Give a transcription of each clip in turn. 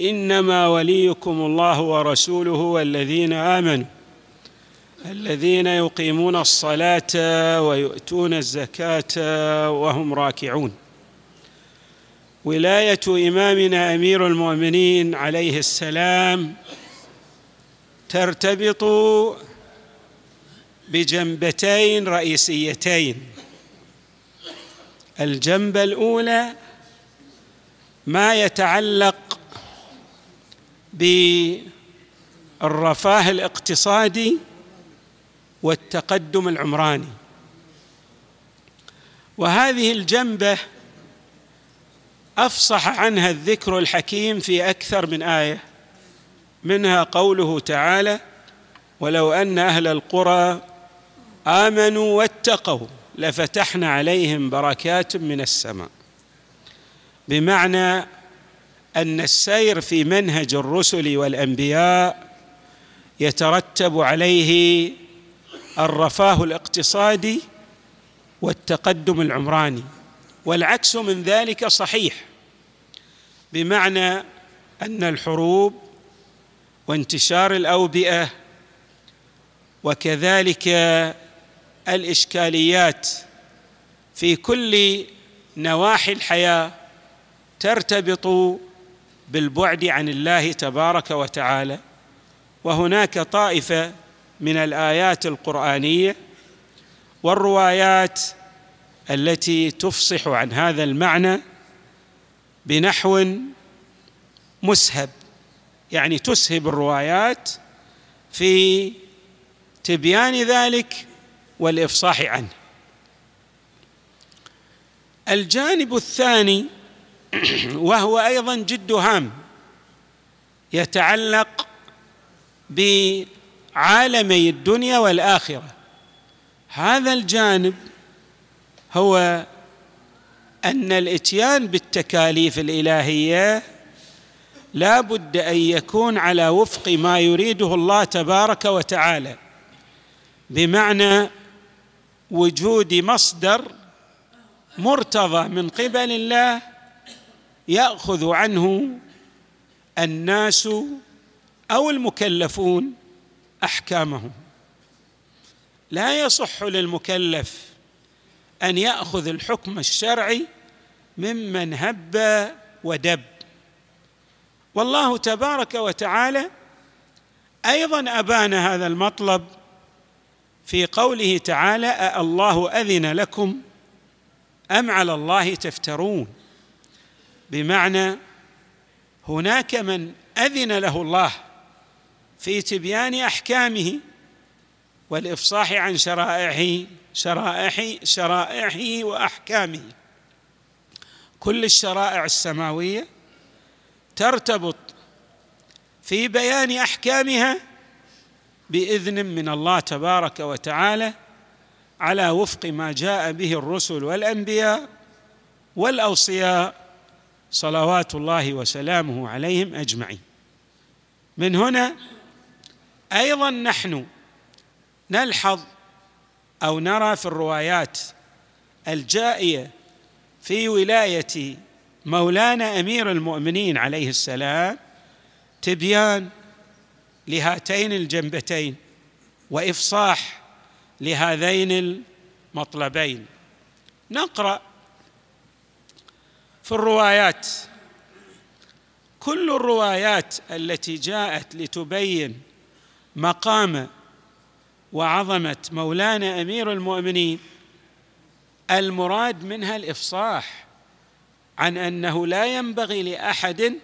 إنما وليكم الله ورسوله والذين آمنوا الذين يقيمون الصلاة ويؤتون الزكاة وهم راكعون. ولاية إمامنا أمير المؤمنين عليه السلام ترتبط بجنبتين رئيسيتين. الجنبة الأولى ما يتعلق بالرفاه الاقتصادي والتقدم العمراني. وهذه الجنبة أفصح عنها الذكر الحكيم في أكثر من آية منها قوله تعالى ولو أن أهل القرى آمنوا واتقوا لفتحنا عليهم بركات من السماء بمعنى أن السير في منهج الرسل والأنبياء يترتب عليه الرفاه الاقتصادي والتقدم العمراني والعكس من ذلك صحيح بمعنى أن الحروب وانتشار الأوبئة وكذلك الإشكاليات في كل نواحي الحياة ترتبط بالبعد عن الله تبارك وتعالى. وهناك طائفة من الآيات القرآنية والروايات التي تفصح عن هذا المعنى بنحو مسهب. يعني تسهب الروايات في تبيان ذلك والإفصاح عنه. الجانب الثاني وهو أيضا جد هام يتعلق بعالمي الدنيا والآخرة. هذا الجانب هو أن الإتيان بالتكاليف الإلهية لا بد أن يكون على وفق ما يريده الله تبارك وتعالى بمعنى وجود مصدر مرتضى من قبل الله يأخذ عنه الناس أو المكلفون أحكامهم. لا يصح للمكلف أن يأخذ الحكم الشرعي ممن هب ودب. والله تبارك وتعالى أيضا أبان هذا المطلب في قوله تعالى الله اذن لكم ام على الله تفترون بمعنى هناك من أذن له الله في تبيان أحكامه والإفصاح عن شرائعه شرائعه شرائعه وأحكامه. كل الشرائع السماوية ترتبط في بيان أحكامها بإذن من الله تبارك وتعالى على وفق ما جاء به الرسل والأنبياء والأوصياء صلوات الله وسلامه عليهم أجمعين. من هنا أيضا نحن نلحظ أو نرى في الروايات الجائية في ولاية مولانا أمير المؤمنين عليه السلام تبيان لهاتين الجنبتين وإفصاح لهذين المطلبين. نقرأ في الروايات. كل الروايات التي جاءت لتبين مقام وعظمة مولانا أمير المؤمنين المراد منها الإفصاح عن أنه لا ينبغي لأحد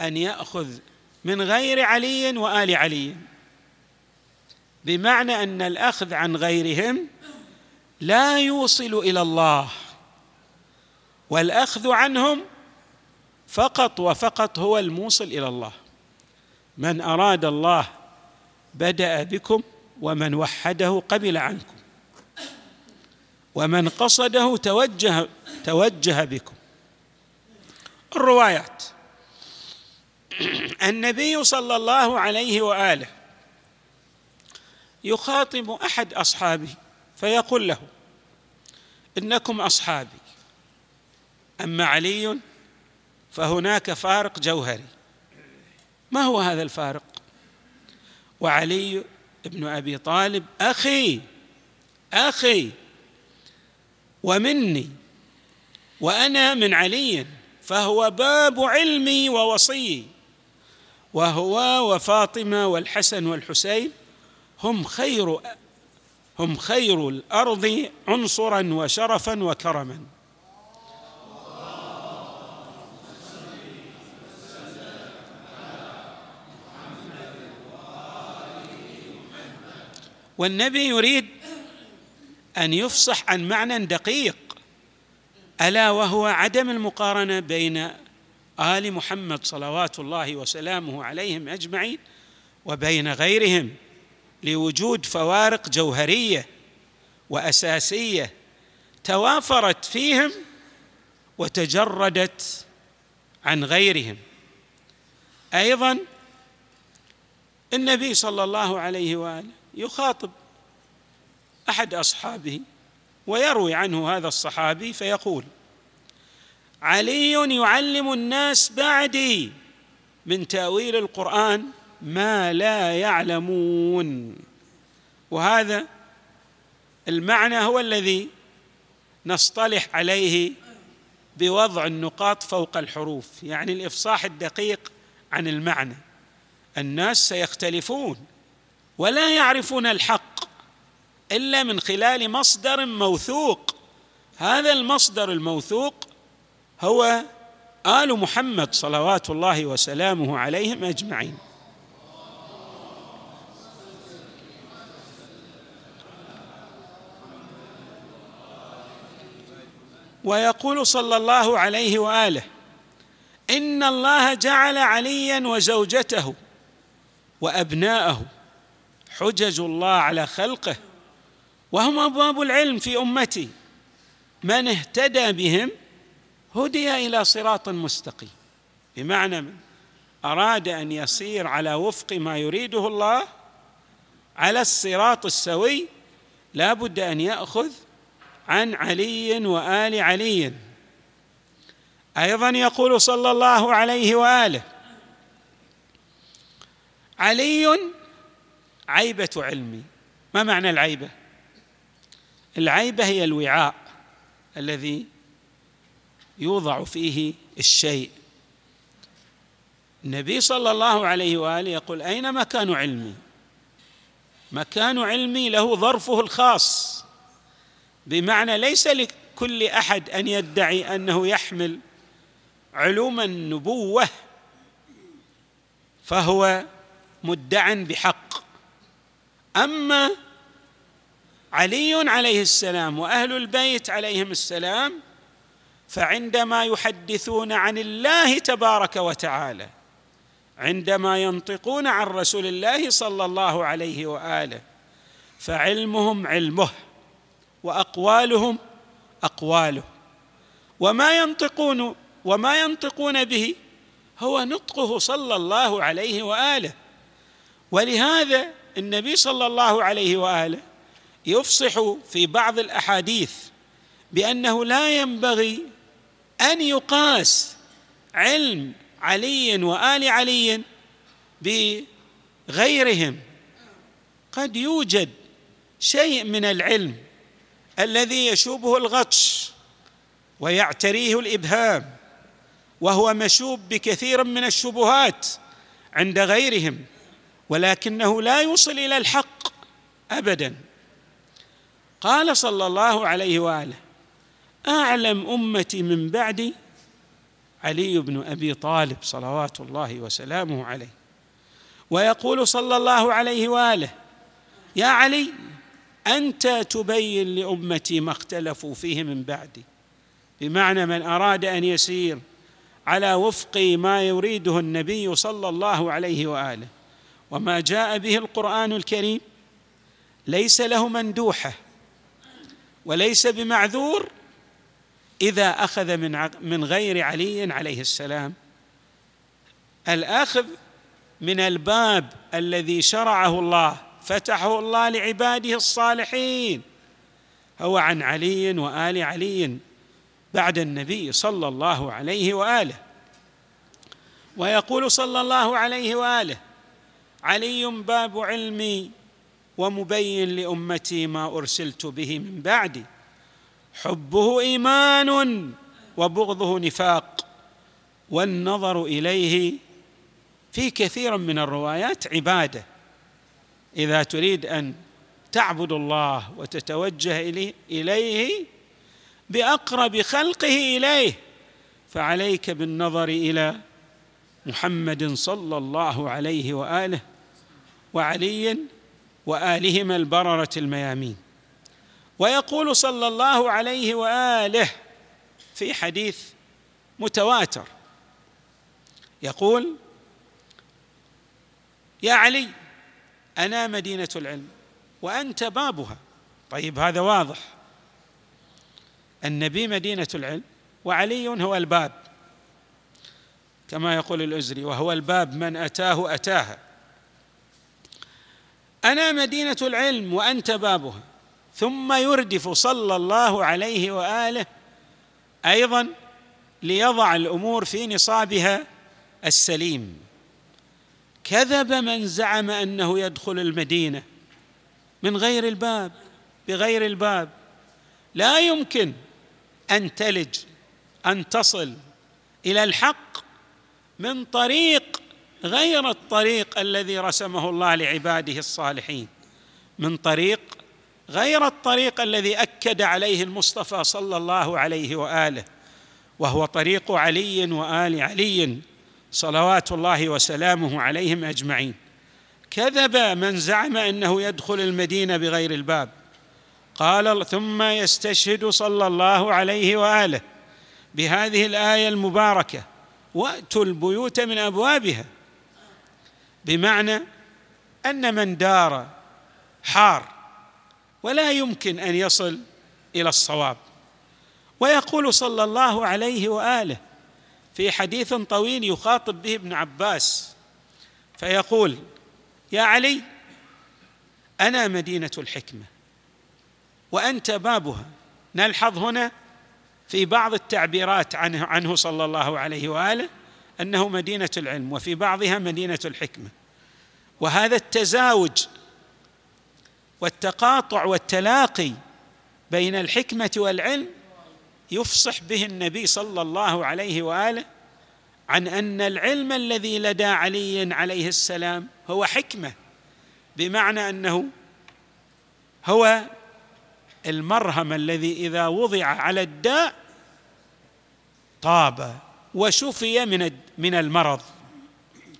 أن يأخذ من غير علي وآل علي. بمعنى أن الأخذ عن غيرهم لا يوصل إلى الله. والأخذ عنهم فقط وفقط هو الموصل إلى الله. من أراد الله بدأ بكم ومن وحده قبل عنكم. ومن قصده توجه توجه بكم. الروايات. النبي صلى الله عليه وآله يخاطب أحد أصحابه فيقول له إنكم أصحابي. أما علي فهناك فارق جوهري. ما هو هذا الفارق؟ وعلي ابن أبي طالب أخي أخي ومني وأنا من علي فهو باب علمي ووصي وهو وفاطمة والحسن والحسين هم خير هم خير الأرض عنصرا وشرفا وكرما. والنبي يريد أن يفصح عن معنى دقيق. ألا وهو عدم المقارنة بين آل محمد صلوات الله وسلامه عليهم أجمعين وبين غيرهم لوجود فوارق جوهرية وأساسية توافرت فيهم وتجردت عن غيرهم. أيضا النبي صلى الله عليه وآله يخاطب أحد أصحابه ويروي عنه هذا الصحابي فيقول علي يعلم الناس بعدي من تأويل القرآن ما لا يعلمون. وهذا المعنى هو الذي نصطلح عليه بوضع النقاط فوق الحروف يعني الإفصاح الدقيق عن المعنى. الناس سيختلفون. ولا يعرفون الحق إلا من خلال مصدر موثوق. هذا المصدر الموثوق هو آل محمد صلوات الله وسلامه عليهم أجمعين. ويقول صلى الله عليه وآله إن الله جعل عليا وزوجته وأبناءه حجج الله على خلقه وهم أبواب العلم في أمتي. من اهتدى بهم هدي إلى صراط مستقيم. بمعنى من؟ أراد أن يسير على وفق ما يريده الله على الصراط السوي. لا بد أن يأخذ عن علي وآل علي. أيضا يقول صلى الله عليه وآله علي عيبة علمي. ما معنى العيبة؟ العيبة هي الوعاء الذي يوضع فيه الشيء. النبي صلى الله عليه وآله يقول أين مكان علمي؟ مكان علمي له ظرفه الخاص بمعنى ليس لكل أحد أن يدعي أنه يحمل علوم النبوة فهو مدع بحق. أما علي عليه السلام وأهل البيت عليهم السلام فعندما يحدثون عن الله تبارك وتعالى عندما ينطقون عن رسول الله صلى الله عليه وآله فعلمهم علمه وأقوالهم أقواله. وما ينطقون وما ينطقون به هو نطقه صلى الله عليه وآله. ولهذا النبي صلى الله عليه وآله يفصح في بعض الأحاديث بأنه لا ينبغي أن يقاس علم علي وآل علي بغيرهم. قد يوجد شيء من العلم الذي يشوبه الغطش ويعتريه الإبهام وهو مشوب بكثير من الشبهات عند غيرهم. ولكنه لا يوصل إلى الحق ابدا. قال صلى الله عليه وآله أعلم أمتي من بعدي علي بن أبي طالب صلوات الله وسلامه عليه. ويقول صلى الله عليه وآله يا علي أنت تبين لأمتي ما اختلفوا فيه من بعدي. بمعنى من أراد أن يسير على وفق ما يريده النبي صلى الله عليه وآله. وما جاء به القرآن الكريم ليس له مندوحة وليس بمعذور إذا أخذ من من غير علي عليه السلام. الأخذ من الباب الذي شرعه الله فتحه الله لعباده الصالحين. هو عن علي وآل علي بعد النبي صلى الله عليه وآله. ويقول صلى الله عليه وآله علي باب علمي ومبين لأمتي ما أرسلت به من بعدي. حبه إيمان وبغضه نفاق والنظر إليه في كثير من الروايات عبادة. إذا تريد أن تعبد الله وتتوجه اليه بأقرب خلقه إليه فعليك بالنظر إلى محمد صلى الله عليه وآله. وعلي وآلهما البررة الميامين. ويقول صلى الله عليه وآله في حديث متواتر يقول يا علي أنا مدينة العلم وأنت بابها. طيب هذا واضح. النبي مدينة العلم وعلي هو الباب كما يقول الأزري وهو الباب من أتاه أتاها. أنا مدينة العلم وأنت بابها. ثم يردف صلى الله عليه وآله أيضا ليضع الأمور في نصابها السليم. كذب من زعم أنه يدخل المدينة من غير الباب بغير الباب. لا يمكن أن تلج أن تصل إلى الحق من طريق غير الطريق الذي رسمه الله لعباده الصالحين. من طريق غير الطريق الذي أكد عليه المصطفى صلى الله عليه وآله وهو طريق علي وآل علي صلوات الله وسلامه عليهم أجمعين. كذب من زعم أنه يدخل المدينة بغير الباب. قال ثم يستشهد صلى الله عليه وآله بهذه الآية المباركة وأتوا البيوت من أبوابها بمعنى أن من دار حار ولا يمكن أن يصل إلى الصواب. ويقول صلى الله عليه وآله في حديث طويل يخاطب به ابن عباس فيقول يا علي أنا مدينة الحكمة وأنت بابها. نلحظ هنا في بعض التعبيرات عنه عنه صلى الله عليه وآله أنه مدينة العلم وفي بعضها مدينة الحكمة. وهذا التزاوج والتقاطع والتلاقي بين الحكمة والعلم يفصح به النبي صلى الله عليه وآله عن أن العلم الذي لدى علي عليه السلام هو حكمة بمعنى أنه هو المرهم الذي إذا وضع على الداء طاب. وشفي من من المرض.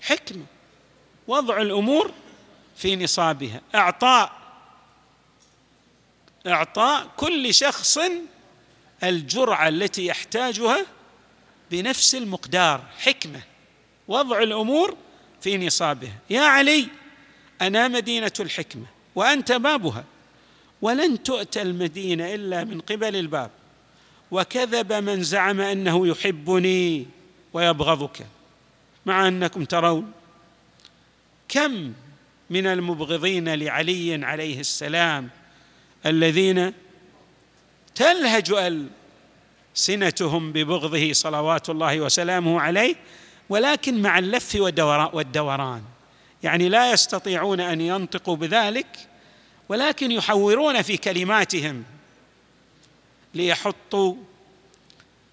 حكمه وضع الأمور في نصابها. إعطاء إعطاء كل شخص الجرعة التي يحتاجها بنفس المقدار. حكمة. وضع الأمور في نصابها. يا علي أنا مدينة الحكمة وأنت بابها. ولن تؤتى المدينة إلا من قبل الباب. وكذب من زعم أنه يحبني ويبغضك مع أنكم ترون. كم من المبغضين لعلي عليه السلام الذين تلهج ألسنتهم ببغضه صلوات الله وسلامه عليه ولكن مع اللف والدوران. يعني لا يستطيعون أن ينطقوا بذلك ولكن يحورون في كلماتهم. ليحطوا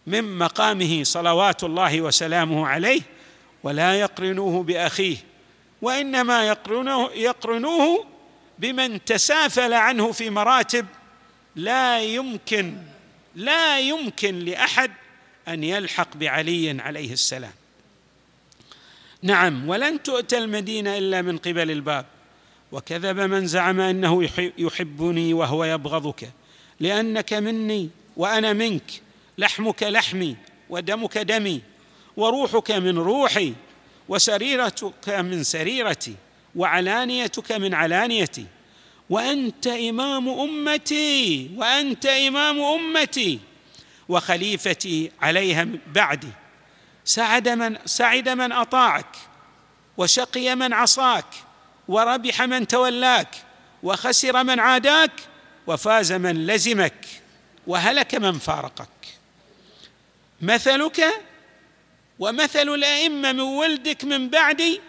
من مقامه صلوات الله وسلامه عليه ولا يقرنوه بأخيه وإنما يقرنوه, يقرنوه بمن تسافل عنه في مراتب لا يمكن لا يمكن لأحد أن يلحق بعلي عليه السلام. نعم ولن تؤتى المدينة إلا من قبل الباب. وكذب من زعم أنه يحبني وهو يبغضك. لأنك مني وأنا منك. لحمك لحمي ودمك دمي وروحك من روحي وسريرتك من سريرتي وعلانيتك من علانيتي. وأنت إمام أمتي وأنت إمام أمتي. وخليفتي عليها بعدي. سعد من سعد من أطاعك وشقي من عصاك وربح من تولاك وخسر من عاداك وفاز من لزمك وهلك من فارقك. مثلك ومثل الأئمة من ولدك من بعدي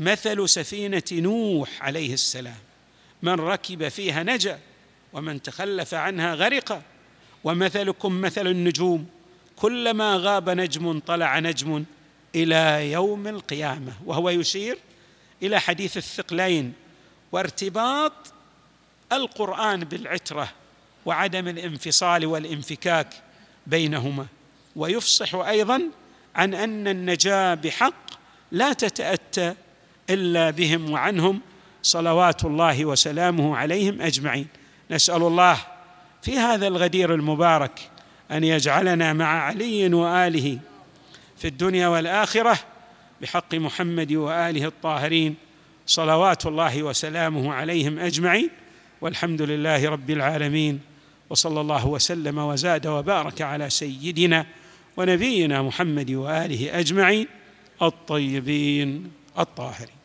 مثل سفينة نوح عليه السلام. من ركب فيها نجا ومن تخلف عنها غرق. ومثلكم مثل النجوم كلما غاب نجم طلع نجم إلى يوم القيامة. وهو يشير إلى حديث الثقلين وارتباط القرآن بالعترة وعدم الانفصال والانفكاك بينهما. ويفصح أيضا عن أن النجاة بحق لا تتأتى إلا بهم وعنهم صلوات الله وسلامه عليهم أجمعين. نسأل الله في هذا الغدير المبارك أن يجعلنا مع علي وآله في الدنيا والآخرة بحق محمد وآله الطاهرين صلوات الله وسلامه عليهم أجمعين. والحمد لله رب العالمين وصلى الله وسلم وزاد وبارك على سيدنا ونبينا محمد وآله أجمعين الطيبين الطاهرين.